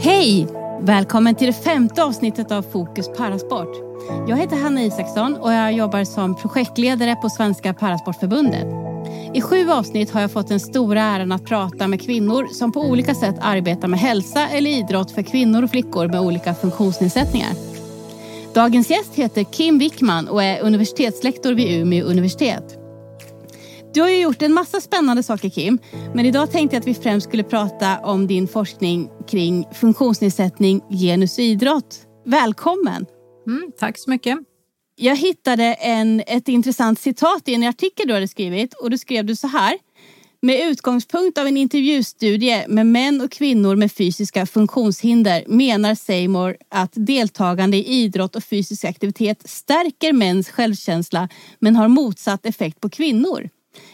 Hej! Välkommen till det femte avsnittet av Fokus Parasport. Jag heter Hanna Isaksson och jag jobbar som projektledare på Svenska Parasportförbundet. I sju avsnitt har jag fått den stora äran att prata med kvinnor som på olika sätt arbetar med hälsa eller idrott för kvinnor och flickor med olika funktionsnedsättningar. Dagens gäst heter Kim Wickman och är universitetslektor vid Umeå universitet. Du har ju gjort en massa spännande saker Kim, men idag tänkte jag att vi främst skulle prata om din forskning kring funktionsnedsättning, genus och idrott. Välkommen! Mm, tack så mycket. Jag hittade en, ett intressant citat i en artikel du hade skrivit och då skrev du så här. Med utgångspunkt av en intervjustudie med män och kvinnor med fysiska funktionshinder menar Seymour att deltagande i idrott och fysisk aktivitet stärker mäns självkänsla men har motsatt effekt på kvinnor.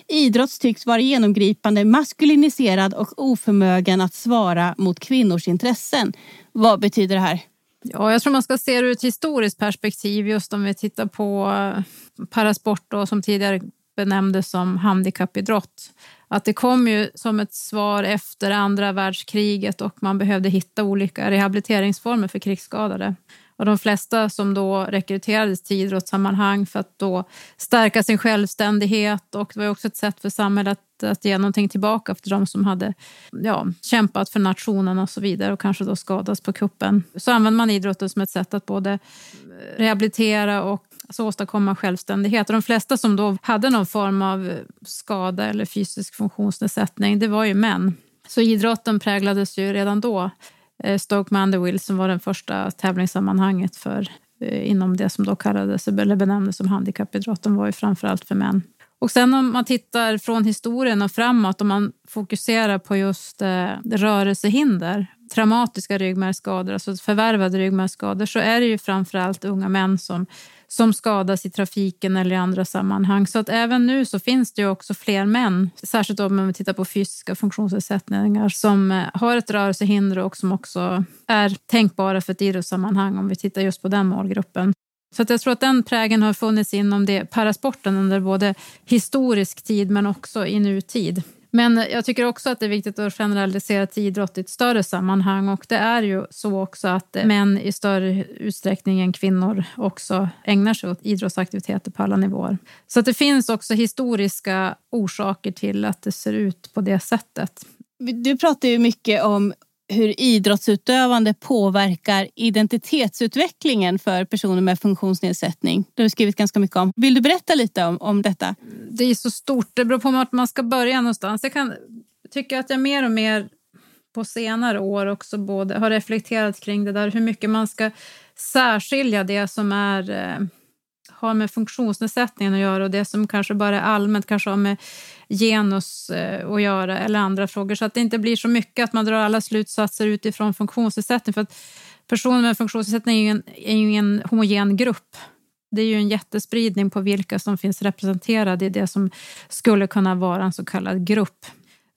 Idrott tycks vara genomgripande maskuliniserad och oförmögen att svara mot kvinnors intressen. Vad betyder det här? Ja, jag tror man ska se det ur ett historiskt perspektiv just om vi tittar på eh, parasport då, som tidigare benämndes som handikappidrott. Att det kom ju som ett svar efter andra världskriget och man behövde hitta olika rehabiliteringsformer för krigsskadade. Och de flesta som då rekryterades till idrottssammanhang för att då stärka sin självständighet och det var också ett sätt för samhället att ge någonting tillbaka för de som hade ja, kämpat för nationen och så vidare och kanske då skadats på kuppen. Så använde man idrotten som ett sätt att både eh, rehabilitera och alltså åstadkomma självständighet. Och de flesta som då hade någon form av skada eller fysisk funktionsnedsättning, det var ju män. Så idrotten präglades ju redan då Eh, Stoke Mandeville som var den första tävlingssammanhanget för, eh, inom det som då kallades eller benämndes som handikappidrotten var ju framförallt för män. Och sen om man tittar från historien och framåt om man fokuserar på just eh, rörelsehinder, traumatiska ryggmärgsskador, alltså förvärvade ryggmärgsskador, så är det ju framförallt unga män som som skadas i trafiken eller i andra sammanhang. Så att även nu så finns det ju också fler män, särskilt om man tittar på fysiska funktionsnedsättningar, som eh, har ett rörelsehinder och som också är tänkbara för ett idrottssammanhang om vi tittar just på den målgruppen. Så att jag tror att den prägen har funnits inom det parasporten under både historisk tid men också i nutid. Men jag tycker också att det är viktigt att generalisera till idrott i ett större sammanhang och det är ju så också att män i större utsträckning än kvinnor också ägnar sig åt idrottsaktiviteter på alla nivåer. Så att det finns också historiska orsaker till att det ser ut på det sättet. Du pratar ju mycket om hur idrottsutövande påverkar identitetsutvecklingen för personer med funktionsnedsättning. Det har du skrivit ganska mycket om. Vill du berätta lite om, om detta? Det är så stort. Det beror på vart man ska börja någonstans. Jag kan tycka att jag mer och mer på senare år också både har reflekterat kring det där hur mycket man ska särskilja det som är eh, har med funktionsnedsättningen att göra och det som kanske bara är allmänt kanske har med genus eh, att göra eller andra frågor så att det inte blir så mycket att man drar alla slutsatser utifrån funktionsnedsättning. För att personer med funktionsnedsättning är ju, en, är ju ingen homogen grupp. Det är ju en jättespridning på vilka som finns representerade i det som skulle kunna vara en så kallad grupp.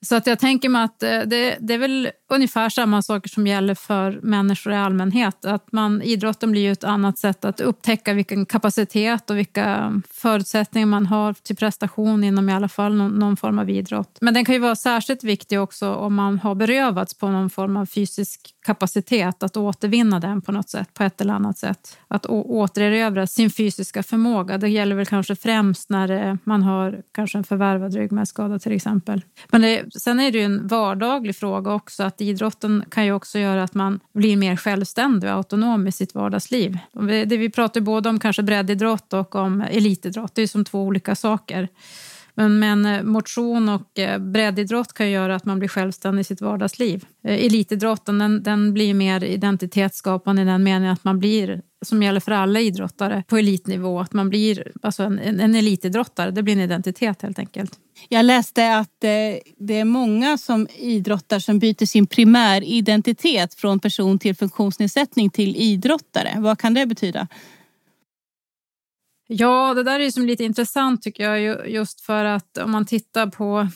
Så att jag tänker mig att eh, det, det, är väl ungefär samma saker som gäller för människor i allmänhet. Att man, idrotten blir ju ett annat sätt att upptäcka vilken kapacitet och vilka förutsättningar man har till prestation inom i alla fall någon, någon, form av idrott. Men den kan ju vara särskilt viktig också om man har berövats på någon form av fysisk kapacitet att återvinna den på något sätt, på ett eller annat sätt. Att återerövra sin fysiska förmåga. Det gäller väl kanske främst när eh, man har kanske en förvärvad ryggmärgsskada till exempel. Men det, sen är det ju en vardaglig fråga också att idrotten kan ju också göra att man blir mer självständig och autonom i sitt vardagsliv. Det vi pratar både om kanske breddidrott och om elitidrott, det är som två olika saker. Men, men eh, motion och eh, breddidrott kan göra att man blir självständig i sitt vardagsliv. Eh, elitidrotten den, den blir mer identitetsskapande i den meningen att man blir som gäller för alla idrottare på elitnivå. Att man blir alltså en, en elitidrottare, det blir en identitet helt enkelt. Jag läste att det är många som idrottar som byter sin primäridentitet från person till funktionsnedsättning till idrottare. Vad kan det betyda? Ja, det där är som lite intressant tycker jag just för att om man tittar på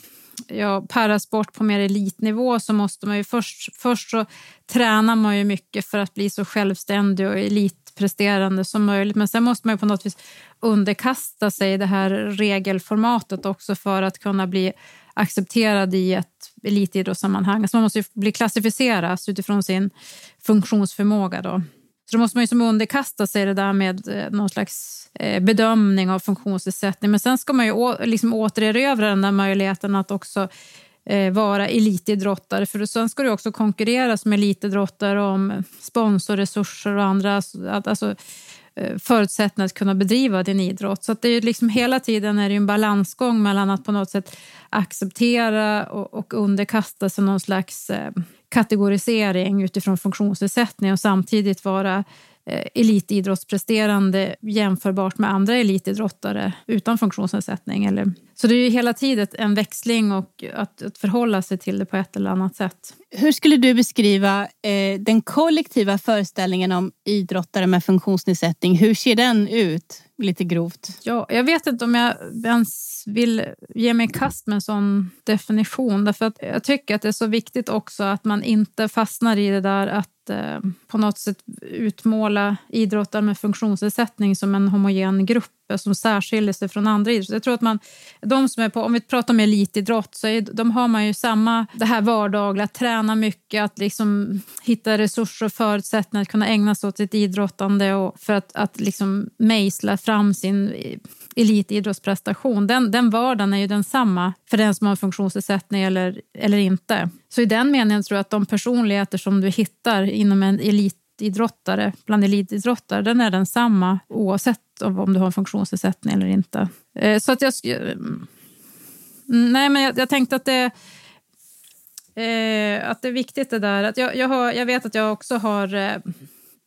ja, parasport på mer elitnivå så måste man ju först, först så tränar man ju mycket för att bli så självständig och elitpresterande som möjligt. Men sen måste man ju på något vis underkasta sig det här regelformatet också för att kunna bli accepterad i ett elitidrottssammanhang. Alltså man måste bli klassificeras utifrån sin funktionsförmåga. Då. Så då måste man ju som underkasta sig det där med eh, någon slags eh, bedömning av funktionsnedsättning. Men sen ska man ju liksom återerövra den där möjligheten att också Eh, vara elitidrottare. För sen ska du också konkurrera som elitidrottare om sponsorresurser och andra alltså, eh, förutsättningar att kunna bedriva din idrott. Så det är liksom hela tiden är det en balansgång mellan att på något sätt acceptera och, och underkasta sig någon slags eh, kategorisering utifrån funktionsnedsättning och samtidigt vara elitidrottspresterande jämförbart med andra elitidrottare utan funktionsnedsättning. Eller, så det är hela tiden en växling och att, att förhålla sig till det på ett eller annat sätt. Hur skulle du beskriva eh, den kollektiva föreställningen om idrottare med funktionsnedsättning? Hur ser den ut? lite grovt. Ja, jag vet inte om jag ens vill ge mig i kast med en sån definition. Därför att jag tycker att det är så viktigt också att man inte fastnar i det där att eh, på något sätt utmåla idrottare med funktionsnedsättning som en homogen grupp Eh, som särskiljer sig från andra idrotter. Jag tror att man, de som är på, om vi pratar om elitidrott så är, de har man ju samma, det här vardagliga, att träna mycket, att liksom hitta resurser och förutsättningar att kunna ägna sig åt sitt idrottande och för att, att liksom mejsla fram sin elitidrottsprestation. Den, den vardagen är ju densamma för den som har funktionsnedsättning eller, eller inte. Så i den meningen tror jag att de personligheter som du hittar inom en elit elitidrottare, bland elitidrottare, den är densamma oavsett om du har en funktionsnedsättning eller inte. Eh, så att jag... Mm, nej, men jag, jag tänkte att det, eh, att det är viktigt det där. Att jag, jag, har, jag vet att jag också har... Eh,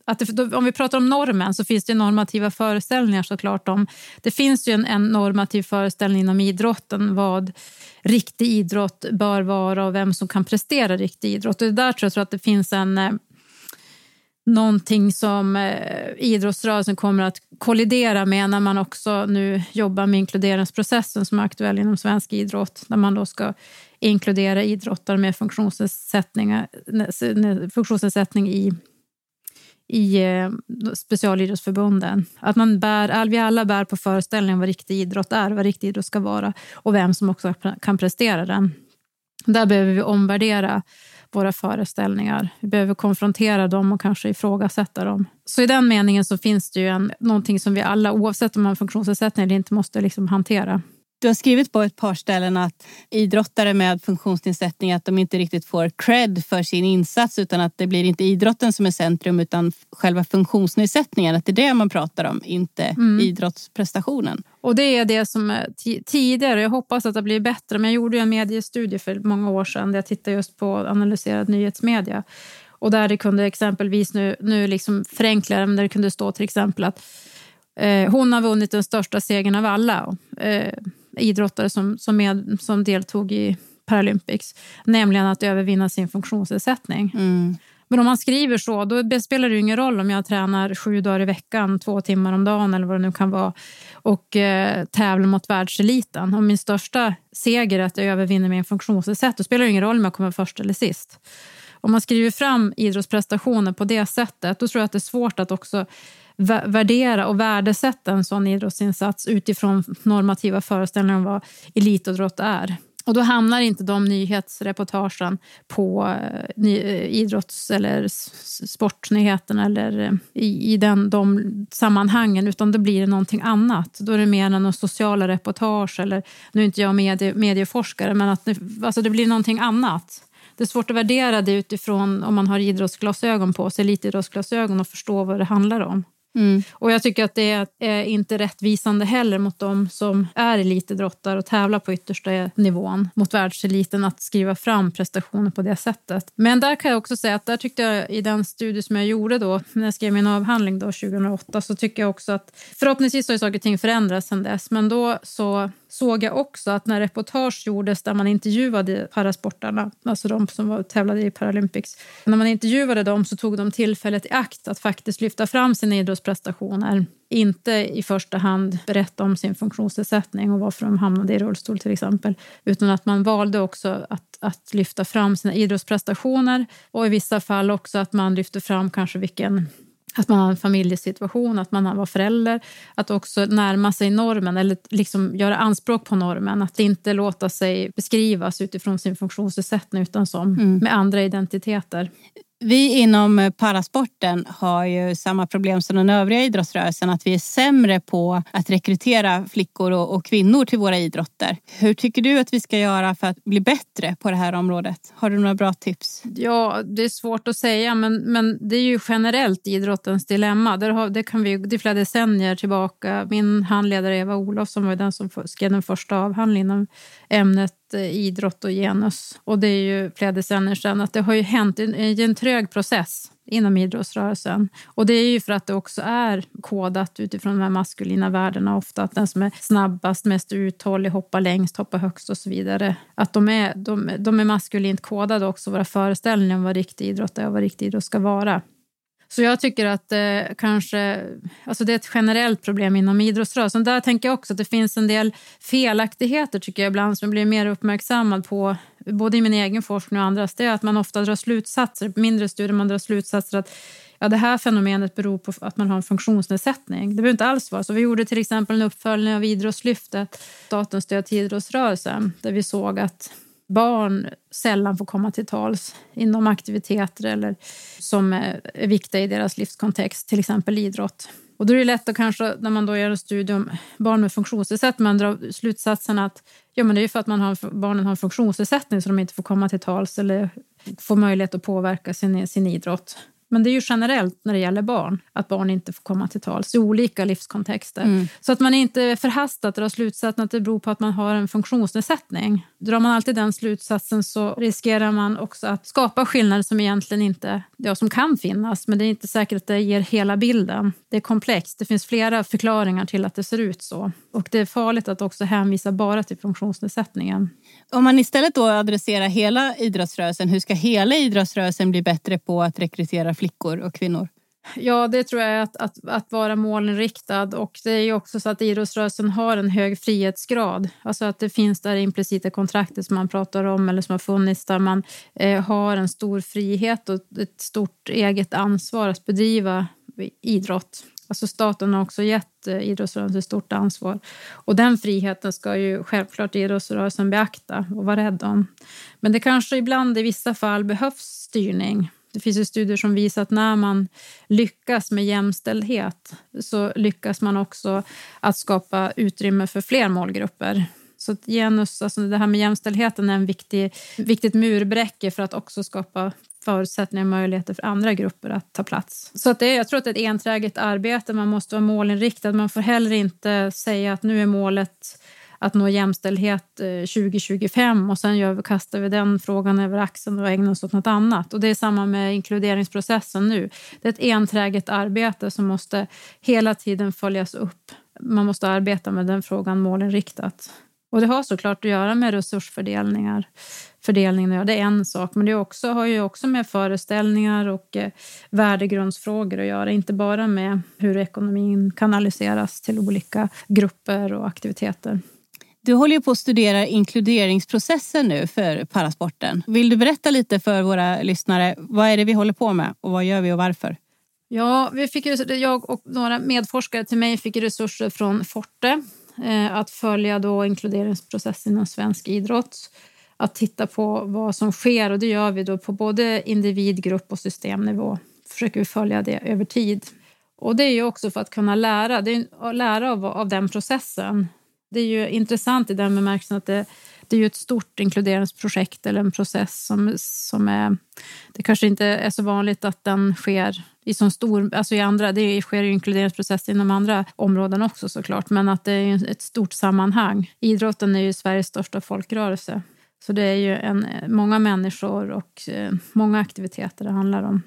att det, om vi pratar om normen så finns det normativa föreställningar såklart. Om, det finns ju en, en normativ föreställning inom idrotten vad riktig idrott bör vara och vem som kan prestera riktig idrott. Och det där tror jag att det finns en eh, någonting som eh, idrottsrörelsen kommer att kollidera med när man också nu jobbar med inkluderingsprocessen som är aktuell inom svensk idrott, där man då ska inkludera idrottare med funktionsnedsättning i, i eh, specialidrottsförbunden. Att man bär, vi alla bär på föreställningen vad riktig idrott är, vad riktig idrott ska vara och vem som också kan prestera den. Där behöver vi omvärdera våra föreställningar. Vi behöver konfrontera dem och kanske ifrågasätta dem. Så i den meningen så finns det ju en, någonting som vi alla, oavsett om man har funktionsnedsättning eller inte, måste liksom hantera. Du har skrivit på ett par ställen att idrottare med funktionsnedsättning att de inte riktigt får cred för sin insats utan att det blir inte idrotten som är centrum utan själva funktionsnedsättningen. Att det är det man pratar om, inte mm. idrottsprestationen. Och det är det som tidigare, jag hoppas att det blir bättre, men jag gjorde en mediestudie för många år sedan där jag tittade just på analyserad nyhetsmedia. Och där det kunde exempelvis, nu, nu liksom förenklar men där det kunde stå till exempel att eh, hon har vunnit den största segern av alla. Eh, idrottare som, som, med, som deltog i Paralympics, nämligen att övervinna sin funktionsnedsättning. Mm. Men om man skriver så, då spelar det ingen roll om jag tränar sju dagar i veckan, två timmar om dagen eller vad det nu kan vara och eh, tävlar mot världseliten. Om min största seger är att jag övervinner min funktionsnedsättning, då spelar det ingen roll om jag kommer först eller sist. Om man skriver fram idrottsprestationer på det sättet, då tror jag att det är svårt att också värdera och värdesätta en sån idrottsinsats utifrån normativa föreställningar om vad elitidrott är. Och då hamnar inte de nyhetsreportagen på eh, eh, idrotts eller sportnyheterna eller eh, i, i den, de sammanhangen, utan då blir det någonting annat. Då är det mer än sociala reportage eller, nu är inte jag medie, medieforskare, men att alltså det blir någonting annat. Det är svårt att värdera det utifrån om man har idrottsglasögon på sig, elitidrottsglasögon och förstå vad det handlar om. Mm. Och jag tycker att det är inte rättvisande heller mot dem som är elitidrottare och tävlar på yttersta nivån mot världseliten att skriva fram prestationer på det sättet. Men där kan jag också säga att där tyckte jag i den studie som jag gjorde då när jag skrev min avhandling då 2008 så tycker jag också att förhoppningsvis har ju saker och ting förändrats sedan dess men då så såg jag också att när reportage gjordes där man intervjuade parasportarna, alltså de som var, tävlade i Paralympics, när man intervjuade dem så tog de tillfället i akt att faktiskt lyfta fram sina idrottsprestationer. Inte i första hand berätta om sin funktionsnedsättning och varför de hamnade i rullstol till exempel, utan att man valde också att, att lyfta fram sina idrottsprestationer och i vissa fall också att man lyfte fram kanske vilken att man har en familjesituation, att man var förälder. Att också närma sig normen eller liksom göra anspråk på normen. Att inte låta sig beskrivas utifrån sin funktionsnedsättning utan som mm. med andra identiteter. Vi inom eh, parasporten har ju samma problem som den övriga idrottsrörelsen, att vi är sämre på att rekrytera flickor och, kvinnor till våra idrotter. Hur tycker du att vi ska göra för att bli bättre på det här området? Har du några bra tips? Ja, det är svårt att säga, men, men det är ju generellt idrottens dilemma. Där har, det kan vi, det är flera decennier tillbaka. Min handledare Eva Olof som var den som skrev den första avhandlingen om ämnet Eh, idrott och genus. Och det är ju flera decennier sedan att det har ju hänt en, en trög process inom idrottsrörelsen. Och det är ju för att det också är kodat utifrån de här maskulina värdena ofta. Att den som är snabbast, mest uthållig, hoppar längst, hoppar högst och så vidare. Att de är, de, de är maskulint kodade också, våra föreställningar om vad riktig idrott är och vad riktig idrott ska vara. Så jag tycker att eh, kanske, alltså det är ett generellt problem inom idrottsrörelsen. Där tänker jag också att det finns en del felaktigheter tycker jag ibland som jag blir mer uppmärksammad på, både i min egen forskning och andras. Det är att man ofta drar slutsatser, mindre studier, man drar slutsatser att ja, det här fenomenet beror på att man har en funktionsnedsättning. Det behöver inte alls vara så. Vi gjorde till exempel en uppföljning av Idrottslyftet, statens stöd till idrottsrörelsen, där vi såg att barn sällan får komma till tals inom aktiviteter eller som är viktiga i deras livskontext, till exempel idrott. Och då är det lätt att kanske, när man då gör en studie om barn med funktionsnedsättning, man drar slutsatsen att ja, men det är för att man har, barnen har en funktionsnedsättning så de inte får komma till tals eller få möjlighet att påverka sin, sin idrott. Men det är ju generellt när det gäller barn, att barn inte får komma till tals i olika livskontexter. Mm. Så att man inte förhastat drar slutsatsen att det beror på att man har en funktionsnedsättning. Drar man alltid den slutsatsen så riskerar man också att skapa skillnader som egentligen inte, ja, som kan finnas, men det är inte säkert att det ger hela bilden. Det är komplext. Det finns flera förklaringar till att det ser ut så. Och det är farligt att också hänvisa bara till funktionsnedsättningen. Om man istället då adresserar hela idrottsrörelsen, hur ska hela idrottsrörelsen bli bättre på att rekrytera flickor och kvinnor? Ja, det tror jag är att, att, att vara målinriktad. Och det är ju också så att idrottsrörelsen har en hög frihetsgrad. Alltså att det finns där implicita kontraktet som man pratar om eller som har funnits där man eh, har en stor frihet och ett stort eget ansvar att bedriva idrott. Alltså staten har också gett eh, idrottsrörelsen stort ansvar. Och den friheten ska ju självklart idrottsrörelsen beakta och vara rädd om. Men det kanske ibland i vissa fall behövs styrning. Det finns ju studier som visar att när man lyckas med jämställdhet så lyckas man också att skapa utrymme för fler målgrupper. Så att genus, alltså det här med jämställdheten är en viktig, viktigt murbräcke för att också skapa förutsättningar och möjligheter för andra grupper att ta plats. Så att det, jag tror att det är ett enträget arbete. Man måste vara målinriktad. Man får heller inte säga att nu är målet att nå jämställdhet eh, 2025 och sen gör vi, kastar vi den frågan över axeln och ägnar oss åt något annat. Och det är samma med inkluderingsprocessen nu. Det är ett enträget arbete som måste hela tiden följas upp. Man måste arbeta med den frågan målinriktat. Och det har såklart att göra med resursfördelningar. Fördelningen, det är en sak, men det också, har ju också med föreställningar och eh, värdegrundsfrågor att göra. Inte bara med hur ekonomin kanaliseras till olika grupper och aktiviteter. Du håller ju på att studera inkluderingsprocessen nu för parasporten. Vill du berätta lite för våra lyssnare? Vad är det vi håller på med och vad gör vi och varför? Ja, vi fick, jag och några medforskare till mig fick resurser från Forte eh, att följa då inkluderingsprocessen inom svensk idrott. Att titta på vad som sker och det gör vi då på både individ, grupp och systemnivå. Försöker vi följa det över tid. Och det är ju också för att kunna lära, det är att lära av, av den processen. Det är ju intressant i den bemärkelsen att det, det är ju ett stort inkluderingsprojekt eller en process som, som är... Det kanske inte är så vanligt att den sker i så stor... Alltså i andra, det sker ju inkluderingsprocesser inom andra områden också såklart, men att det är ett stort sammanhang. Idrotten är ju Sveriges största folkrörelse. Så det är ju en, många människor och eh, många aktiviteter det handlar om.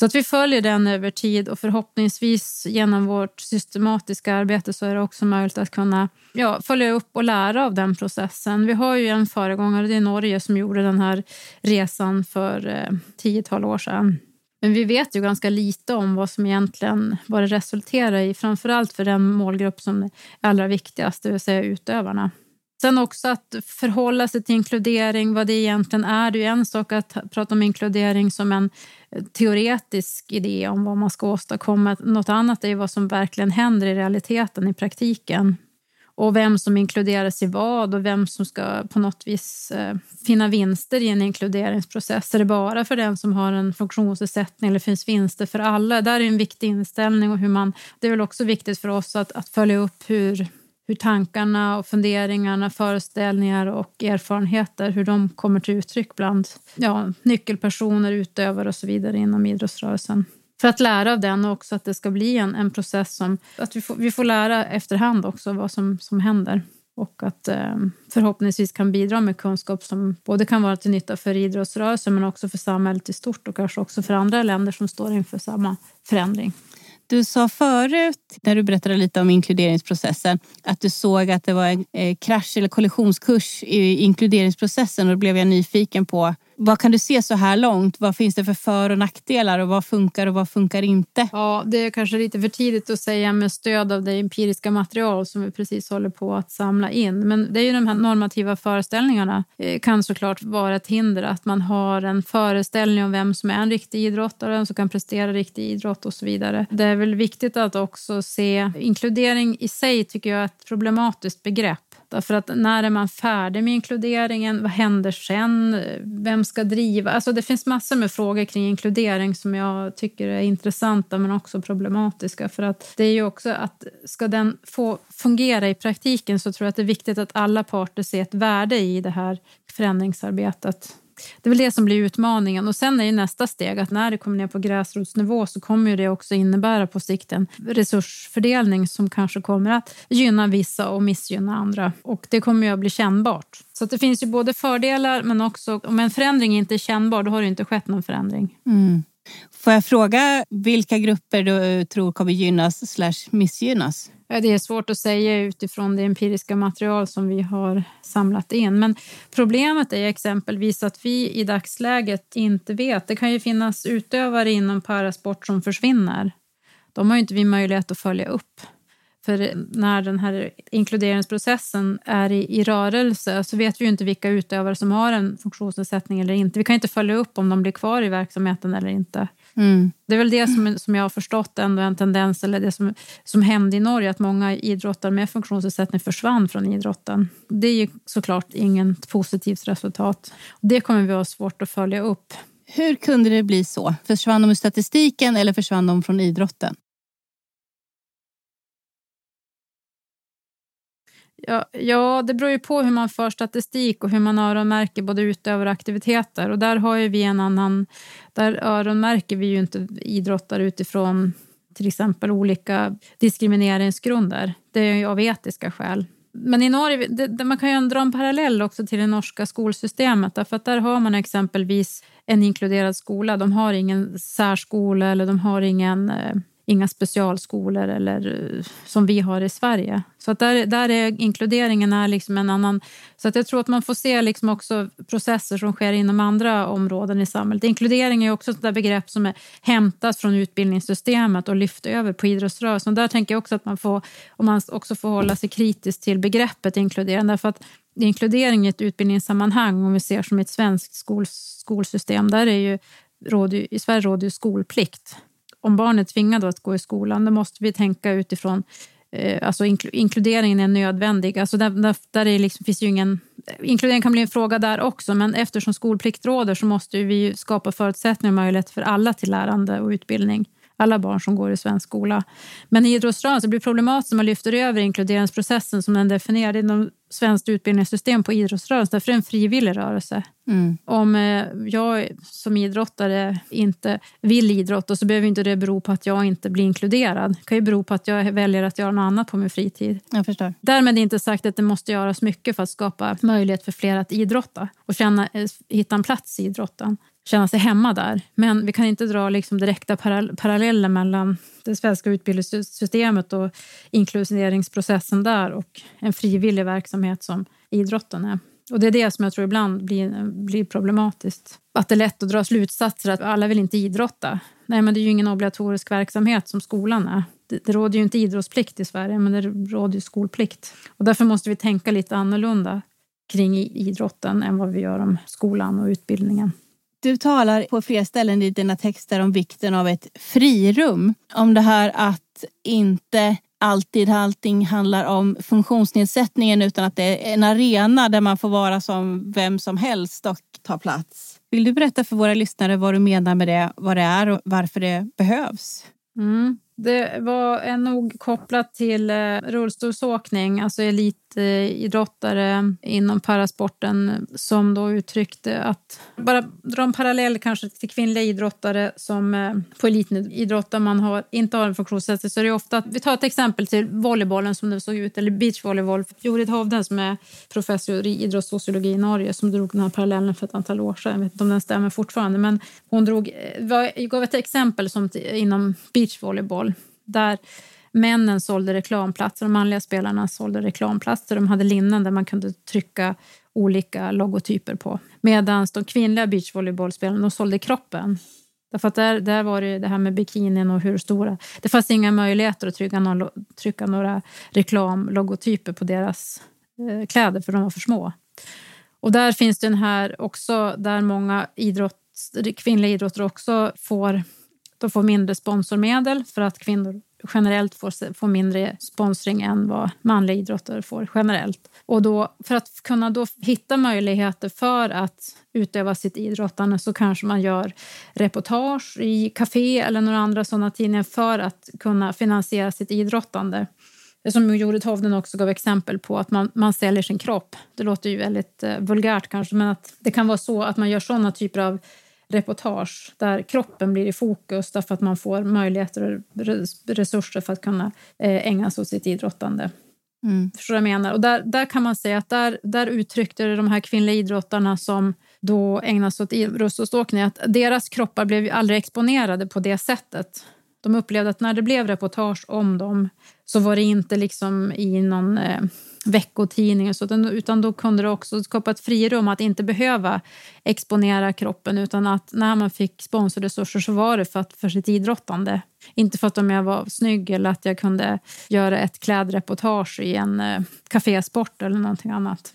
Så att vi följer den över tid och förhoppningsvis genom vårt systematiska arbete så är det också möjligt att kunna ja, följa upp och lära av den processen. Vi har ju en föregångare, det är Norge som gjorde den här resan för eh, tiotal år sedan. Men vi vet ju ganska lite om vad som egentligen vad det resulterar i, framförallt för den målgrupp som är allra viktigast, det vill säga utövarna. Sen också att förhålla sig till inkludering, vad det egentligen är. Det är en sak att prata om inkludering som en eh, teoretisk idé om vad man ska åstadkomma. Något annat är vad som verkligen händer i realiteten, i praktiken och vem som inkluderas i vad och vem som ska på något vis eh, finna vinster i en inkluderingsprocess. Är det bara för den som har en funktionsnedsättning eller finns vinster för alla? Där är en viktig inställning och hur man, det är väl också viktigt för oss att, att följa upp hur, hur tankarna och funderingarna, föreställningar och erfarenheter, hur de kommer till uttryck bland ja, nyckelpersoner, utövare och så vidare inom idrottsrörelsen för att lära av den och också att det ska bli en, en process som... Att vi får, vi får lära efterhand också vad som, som händer och att eh, förhoppningsvis kan bidra med kunskap som både kan vara till nytta för idrottsrörelsen men också för samhället i stort och kanske också för andra länder som står inför samma förändring. Du sa förut, när du berättade lite om inkluderingsprocessen, att du såg att det var en eh, krasch eller kollisionskurs i inkluderingsprocessen och då blev jag nyfiken på vad kan du se så här långt? Vad finns det för för och nackdelar och vad funkar och vad funkar inte? Ja, det är kanske lite för tidigt att säga med stöd av det empiriska material som vi precis håller på att samla in. Men det är ju de här normativa föreställningarna eh, kan såklart vara ett hinder. Att man har en föreställning om vem som är en riktig idrottare, vem som kan prestera riktig idrott och så vidare. Det är väl viktigt att också se inkludering i sig tycker jag är ett problematiskt begrepp Därför att när är man färdig med inkluderingen? Vad händer sen? Vem ska driva? Alltså det finns massor med frågor kring inkludering som jag tycker är intressanta men också problematiska. För att det är ju också att ska den få fungera i praktiken så tror jag att det är viktigt att alla parter ser ett värde i det här förändringsarbetet. Det är väl det som blir utmaningen. Och Sen är ju nästa steg att när det kommer ner på gräsrotsnivå så kommer det också innebära på sikt en resursfördelning som kanske kommer att gynna vissa och missgynna andra. Och Det kommer ju att bli kännbart. Så det finns ju både fördelar men också om en förändring inte är kännbar då har det inte skett någon förändring. Mm. Får jag fråga vilka grupper du eh, tror kommer gynnas slash missgynnas? Det är svårt att säga utifrån det empiriska material som vi har samlat in. Men problemet är exempelvis att vi i dagsläget inte vet. Det kan ju finnas utövare inom parasport som försvinner. De har inte vi möjlighet att följa upp. För när den här inkluderingsprocessen är i, i, rörelse så vet vi ju inte vilka utövare som har en funktionsnedsättning eller inte. Vi kan inte följa upp om de blir kvar i verksamheten eller inte. Mm. Det är väl det som, som jag har förstått ändå en tendens, eller det som, som hände i Norge, att många idrottare med funktionsnedsättning försvann från idrotten. Det är ju såklart inget positivt resultat. Det kommer vi ha svårt att följa upp. Hur kunde det bli så? Försvann de ur statistiken eller försvann de från idrotten? Ja, ja, det beror ju på hur man för statistik och hur man öronmärker både utövare och aktiviteter. Och där har ju vi en annan... Där öronmärker vi ju inte idrottare utifrån till exempel olika diskrimineringsgrunder. Det är ju av etiska skäl. Men i Norge, det, det, man kan ju dra en parallell också till det norska skolsystemet. Därför att där har man exempelvis en inkluderad skola. De har ingen särskola eller de har ingen eh, inga specialskolor eller, eh, som vi har i Sverige. Så att där, där är inkluderingen är liksom en annan... Så att jag tror att man får se liksom också processer som sker inom andra områden i samhället. Inkludering är också ett där begrepp som är hämtat från utbildningssystemet och lyft över på idrottsrörelsen. Och där tänker jag också att man får, och man också får hålla sig kritisk till begreppet inkludering. Därför att inkludering i ett utbildningssammanhang, om vi ser som ett svenskt skol, skolsystem, där är ju, råd, i Sverige råder ju skolplikt om barnet är tvingade att gå i skolan, då måste vi tänka utifrån eh, Alltså inkluderingen är nödvändig. Alltså där, där, där är liksom, finns ju ingen, inkludering kan bli en fråga där också, men eftersom skolplikt råder så måste vi skapa förutsättningar och möjligheter för alla till lärande och utbildning alla barn som går i svensk skola. Men i idrottsrörelsen blir det problematiskt om man lyfter över inkluderingsprocessen som den definierad inom svenskt utbildningssystem på idrottsrörelsen, är det en frivillig rörelse. Mm. Om eh, jag som idrottare inte vill idrotta så behöver inte det bero på att jag inte blir inkluderad. Det kan ju bero på att jag väljer att göra något annat på min fritid. Jag förstår. Därmed inte sagt att det måste göras mycket för att skapa möjlighet för fler att idrotta och känna, eh, hitta en plats i idrotten känna sig hemma där. Men vi kan inte dra liksom direkta paralleller mellan det svenska utbildningssystemet och inkluderingsprocessen där och en frivillig verksamhet som idrotten är. Och Det är det som jag tror ibland blir, blir problematiskt. Att det är lätt att dra slutsatser att alla vill inte idrotta. Nej, men det är ju ingen obligatorisk verksamhet som skolan är. det, det råder ju inte idrottsplikt i Sverige, men det råder ju skolplikt. Och därför måste vi tänka lite annorlunda kring idrotten än vad vi gör om skolan och utbildningen. Du talar på flera ställen i dina texter om vikten av ett frirum. Om det här att inte alltid allting handlar om funktionsnedsättningen utan att det är en arena där man får vara som vem som helst och ta plats. Vill du berätta för våra lyssnare vad du menar med det, vad det är och varför det behövs? Mm. Det var nog kopplat till eh, rullstolsåkning, alltså elitidrottare inom parasporten som då uttryckte att, bara dra en parallell kanske till kvinnliga idrottare som eh, på elitidrott där man har, inte har en funktionsnedsättning så är det ofta, att, vi tar ett exempel till volleybollen som det såg ut, eller beachvolleyboll. Jorid Hovden som är professor i idrottssociologi i Norge som drog den här parallellen för ett antal år sedan, jag vet inte om den stämmer fortfarande, men hon drog, eh, gav ett exempel som inom beachvolleyboll där männen sålde reklamplatser, de manliga spelarna sålde reklamplatser. De hade linnen där man kunde trycka olika logotyper på. Medan de kvinnliga beachvolleybollspelarna sålde kroppen. Därför att där, där var det det här med bikinin och hur stora... Det fanns inga möjligheter att trycka, några, trycka några reklamlogotyper på deras eh, kläder för de var för små. Och där finns den här också där många idrott, kvinnliga idrotter också får de får mindre sponsormedel för att kvinnor generellt får, får mindre sponsring än vad manliga idrottare får generellt. Och då, för att kunna då hitta möjligheter för att utöva sitt idrottande så kanske man gör reportage i Café eller några andra sådana tidningar för att kunna finansiera sitt idrottande. Som Jorid Hovden också gav exempel på, att man, man säljer sin kropp. Det låter ju väldigt eh, vulgärt kanske, men att det kan vara så att man gör sådana typer av reportage där kroppen blir i fokus därför att man får möjligheter och resurser för att kunna eh, ägna sig åt sitt idrottande. Mm. Förstår jag menar? Och där, där kan man säga att där, där uttryckte de här kvinnliga idrottarna som då ägnar sig åt rullstolsåkning att deras kroppar blev aldrig exponerade på det sättet. De upplevde att när det blev reportage om dem så var det inte liksom i någon eh, veckotidning och så, utan då kunde det också skapa ett frirum att inte behöva exponera kroppen utan att när man fick sponsorresurser så var det för, att, för sitt idrottande. Inte för att om jag var snygg eller att jag kunde göra ett klädreportage i en eh, kafésport eller någonting annat.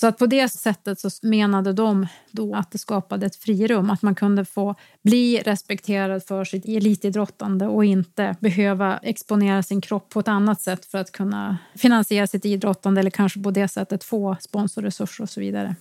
Så att på det sättet så menade de då att det skapade ett frirum, att man kunde få bli respekterad för sitt elitidrottande och inte behöva exponera sin kropp på ett annat sätt för att kunna finansiera sitt idrottande eller kanske på det sättet få sponsorresurser och så vidare.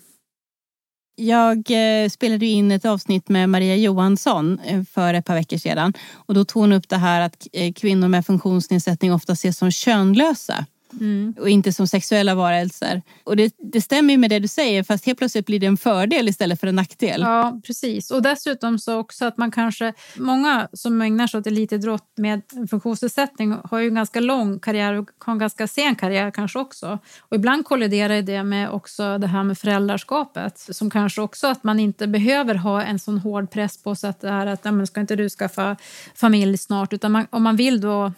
Jag eh, spelade in ett avsnitt med Maria Johansson eh, för ett par veckor sedan och då tog hon upp det här att eh, kvinnor med funktionsnedsättning ofta ses som könlösa. Mm. Och inte som sexuella varelser. Och det, det stämmer med det du säger fast helt plötsligt blir det en fördel istället för en nackdel. Ja precis och dessutom så också att man kanske, många som ägnar sig åt elitidrott med funktionsnedsättning har ju en ganska lång karriär och har en ganska sen karriär kanske också. Och ibland kolliderar det med också det här med föräldraskapet som kanske också att man inte behöver ha en sån hård press på sig att det här att men ska inte du skaffa familj snart utan man, om man vill då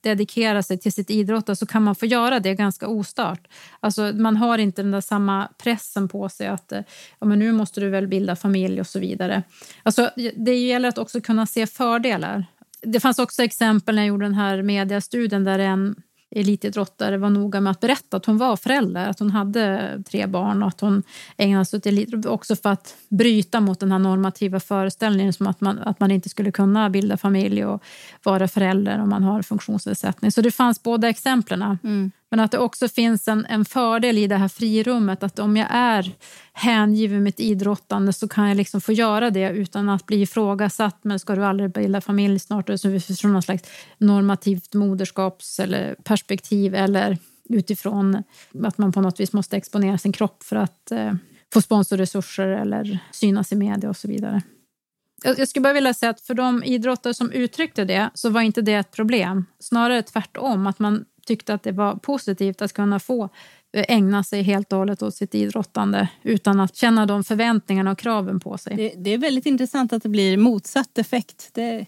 dedikera sig till sitt idrott så kan man få göra det ganska ostört. Alltså, man har inte den där samma pressen på sig att eh, ja, men nu måste du väl bilda familj och så vidare. Alltså, det gäller att också kunna se fördelar. Det fanns också exempel när jag gjorde den här mediastudien där en elitidrottare var noga med att berätta att hon var förälder, att hon hade tre barn och att hon ägnade sig åt elitidrott också för att bryta mot den här normativa föreställningen som att man, att man inte skulle kunna bilda familj och vara förälder om man har funktionsnedsättning. Så det fanns båda exemplen. Mm. Men att det också finns en, en fördel i det här frirummet. Att om jag är hängiven mitt idrottande så kan jag liksom få göra det utan att bli ifrågasatt. Men ska du aldrig bilda familj snart? Så utifrån något slags normativt moderskaps eller perspektiv eller utifrån att man på något vis måste exponera sin kropp för att eh, få sponsorresurser eller synas i media och så vidare. Jag skulle bara vilja säga att för de idrottare som uttryckte det så var inte det ett problem. Snarare tvärtom, att man tyckte att det var positivt att kunna få eh, ägna sig helt och hållet åt sitt idrottande utan att känna de förväntningarna och kraven på sig. Det, det är väldigt intressant att det blir motsatt effekt. Det...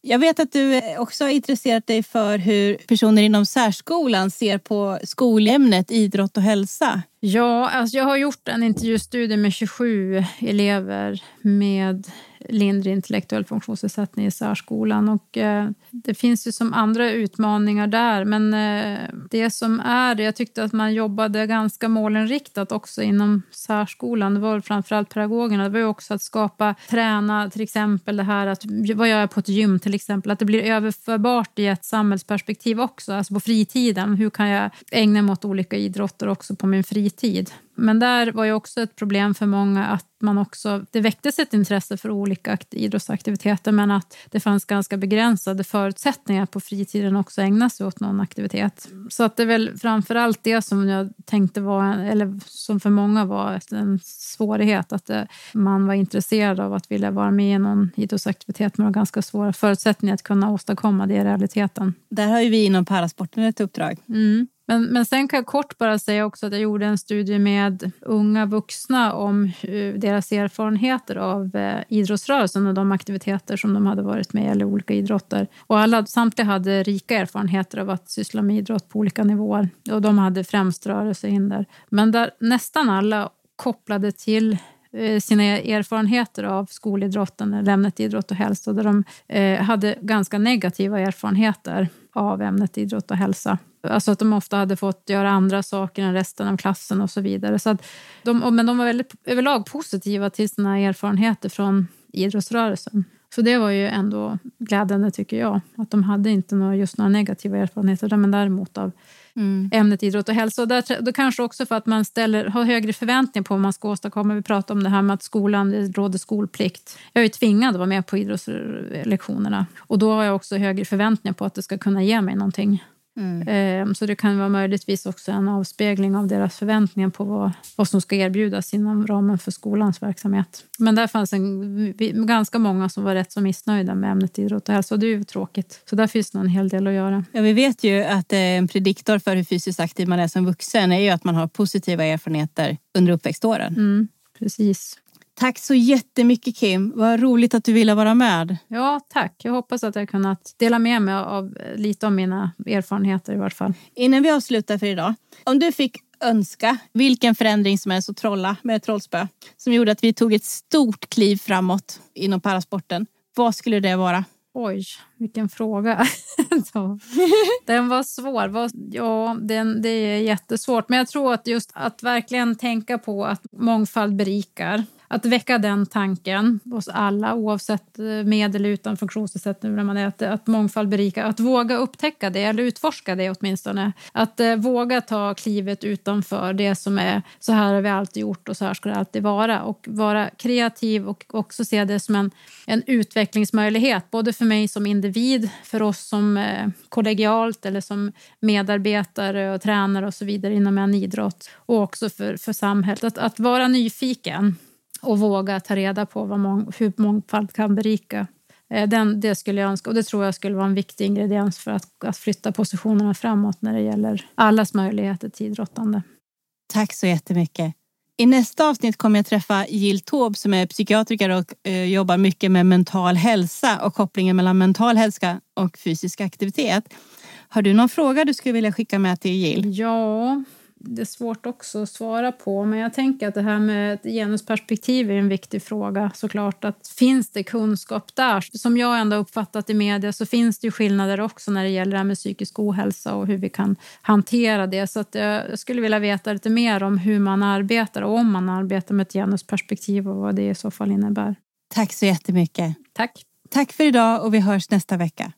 Jag vet att du också har intresserat dig för hur personer inom särskolan ser på skolämnet idrott och hälsa. Ja, alltså jag har gjort en intervjustudie med 27 elever med lindrig intellektuell funktionsnedsättning i särskolan. Och, eh, det finns ju som andra utmaningar där, men eh, det som är det, jag tyckte att man jobbade ganska målinriktat också inom särskolan. Det var framförallt pedagogerna. Det var ju också att skapa, träna till exempel det här att vad gör jag på ett gym till exempel, att det blir överförbart i ett samhällsperspektiv också, alltså på fritiden. Hur kan jag ägna mig åt olika idrotter också på min fritid? Men där var ju också ett problem för många att man också, det väcktes ett intresse för olika idrottsaktiviteter men att det fanns ganska begränsade förutsättningar på fritiden också ägna sig åt någon aktivitet. Så att det är väl framför allt det som jag tänkte var, eller som för många var en svårighet, att man var intresserad av att vilja vara med i någon idrottsaktivitet med ganska svåra förutsättningar att kunna åstadkomma det i realiteten. Där har ju vi inom parasporten ett uppdrag. Mm. Men, men sen kan jag kort bara säga också att jag gjorde en studie med unga vuxna om deras erfarenheter av eh, idrottsrörelsen och de aktiviteter som de hade varit med i, eller olika idrotter. Och alla, samtliga hade rika erfarenheter av att syssla med idrott på olika nivåer. Och de hade främst rörelsehinder. Men där nästan alla kopplade till eh, sina erfarenheter av skolidrotten, eller ämnet idrott och hälsa, där de eh, hade ganska negativa erfarenheter av ämnet idrott och hälsa. Alltså att de ofta hade fått göra andra saker än resten av klassen och så vidare. Så de, men de var väldigt överlag positiva till sina erfarenheter från idrottsrörelsen. Så det var ju ändå glädjande tycker jag. Att de hade inte några, just några negativa erfarenheter men däremot av mm. ämnet idrott och hälsa. Och där, då kanske också för att man ställer, har högre förväntningar på vad man ska åstadkomma. Vi pratar om det här med att skolan det råder skolplikt. Jag är ju tvingad att vara med på idrottslektionerna och då har jag också högre förväntningar på att det ska kunna ge mig någonting. Mm. Ehm, så det kan vara möjligtvis också en avspegling av deras förväntningar på vad, vad som ska erbjudas inom ramen för skolans verksamhet. Men där fanns en, ganska många som var rätt så missnöjda med ämnet idrott och hälsa och det är ju tråkigt. Så där finns det en hel del att göra. Ja, vi vet ju att eh, en prediktor för hur fysiskt aktiv man är som vuxen är ju att man har positiva erfarenheter under uppväxtåren. Mm, precis. Tack så jättemycket Kim. Vad roligt att du ville vara med. Ja, tack. Jag hoppas att jag kunnat dela med mig av lite av mina erfarenheter i vart fall. Innan vi avslutar för idag. Om du fick önska vilken förändring som helst och trolla med trollspö som gjorde att vi tog ett stort kliv framåt inom parasporten. Vad skulle det vara? Oj, vilken fråga. den var svår. Ja, den, det är jättesvårt. Men jag tror att just att verkligen tänka på att mångfald berikar att väcka den tanken hos alla oavsett eh, med eller utan funktionsnedsättning. När man är, att, att mångfald berikar. Att våga upptäcka det eller utforska det åtminstone. Att eh, våga ta klivet utanför det som är så här har vi alltid gjort och så här ska det alltid vara. Och vara kreativ och också se det som en, en utvecklingsmöjlighet. Både för mig som individ, för oss som eh, kollegialt eller som medarbetare och tränare och så vidare inom en idrott. Och också för, för samhället. Att, att vara nyfiken och våga ta reda på vad mång, hur mångfald kan berika. Eh, den, det skulle jag önska och det tror jag skulle vara en viktig ingrediens för att, att flytta positionerna framåt när det gäller allas möjligheter till idrottande. Tack så jättemycket. I nästa avsnitt kommer jag träffa Jill Taube som är psykiatriker och eh, jobbar mycket med mental hälsa och kopplingen mellan mental hälsa och fysisk aktivitet. Har du någon fråga du skulle vilja skicka med till Jill? Ja, det är svårt också att svara på. Men jag tänker att det här med ett genusperspektiv är en viktig fråga såklart. Att finns det kunskap där? Som jag ändå uppfattat i media så finns det ju skillnader också när det gäller det här med psykisk ohälsa och hur vi kan hantera det. Så att jag skulle vilja veta lite mer om hur man arbetar och om man arbetar med ett genusperspektiv och vad det i så fall innebär. Tack så jättemycket. Tack. Tack för idag och vi hörs nästa vecka.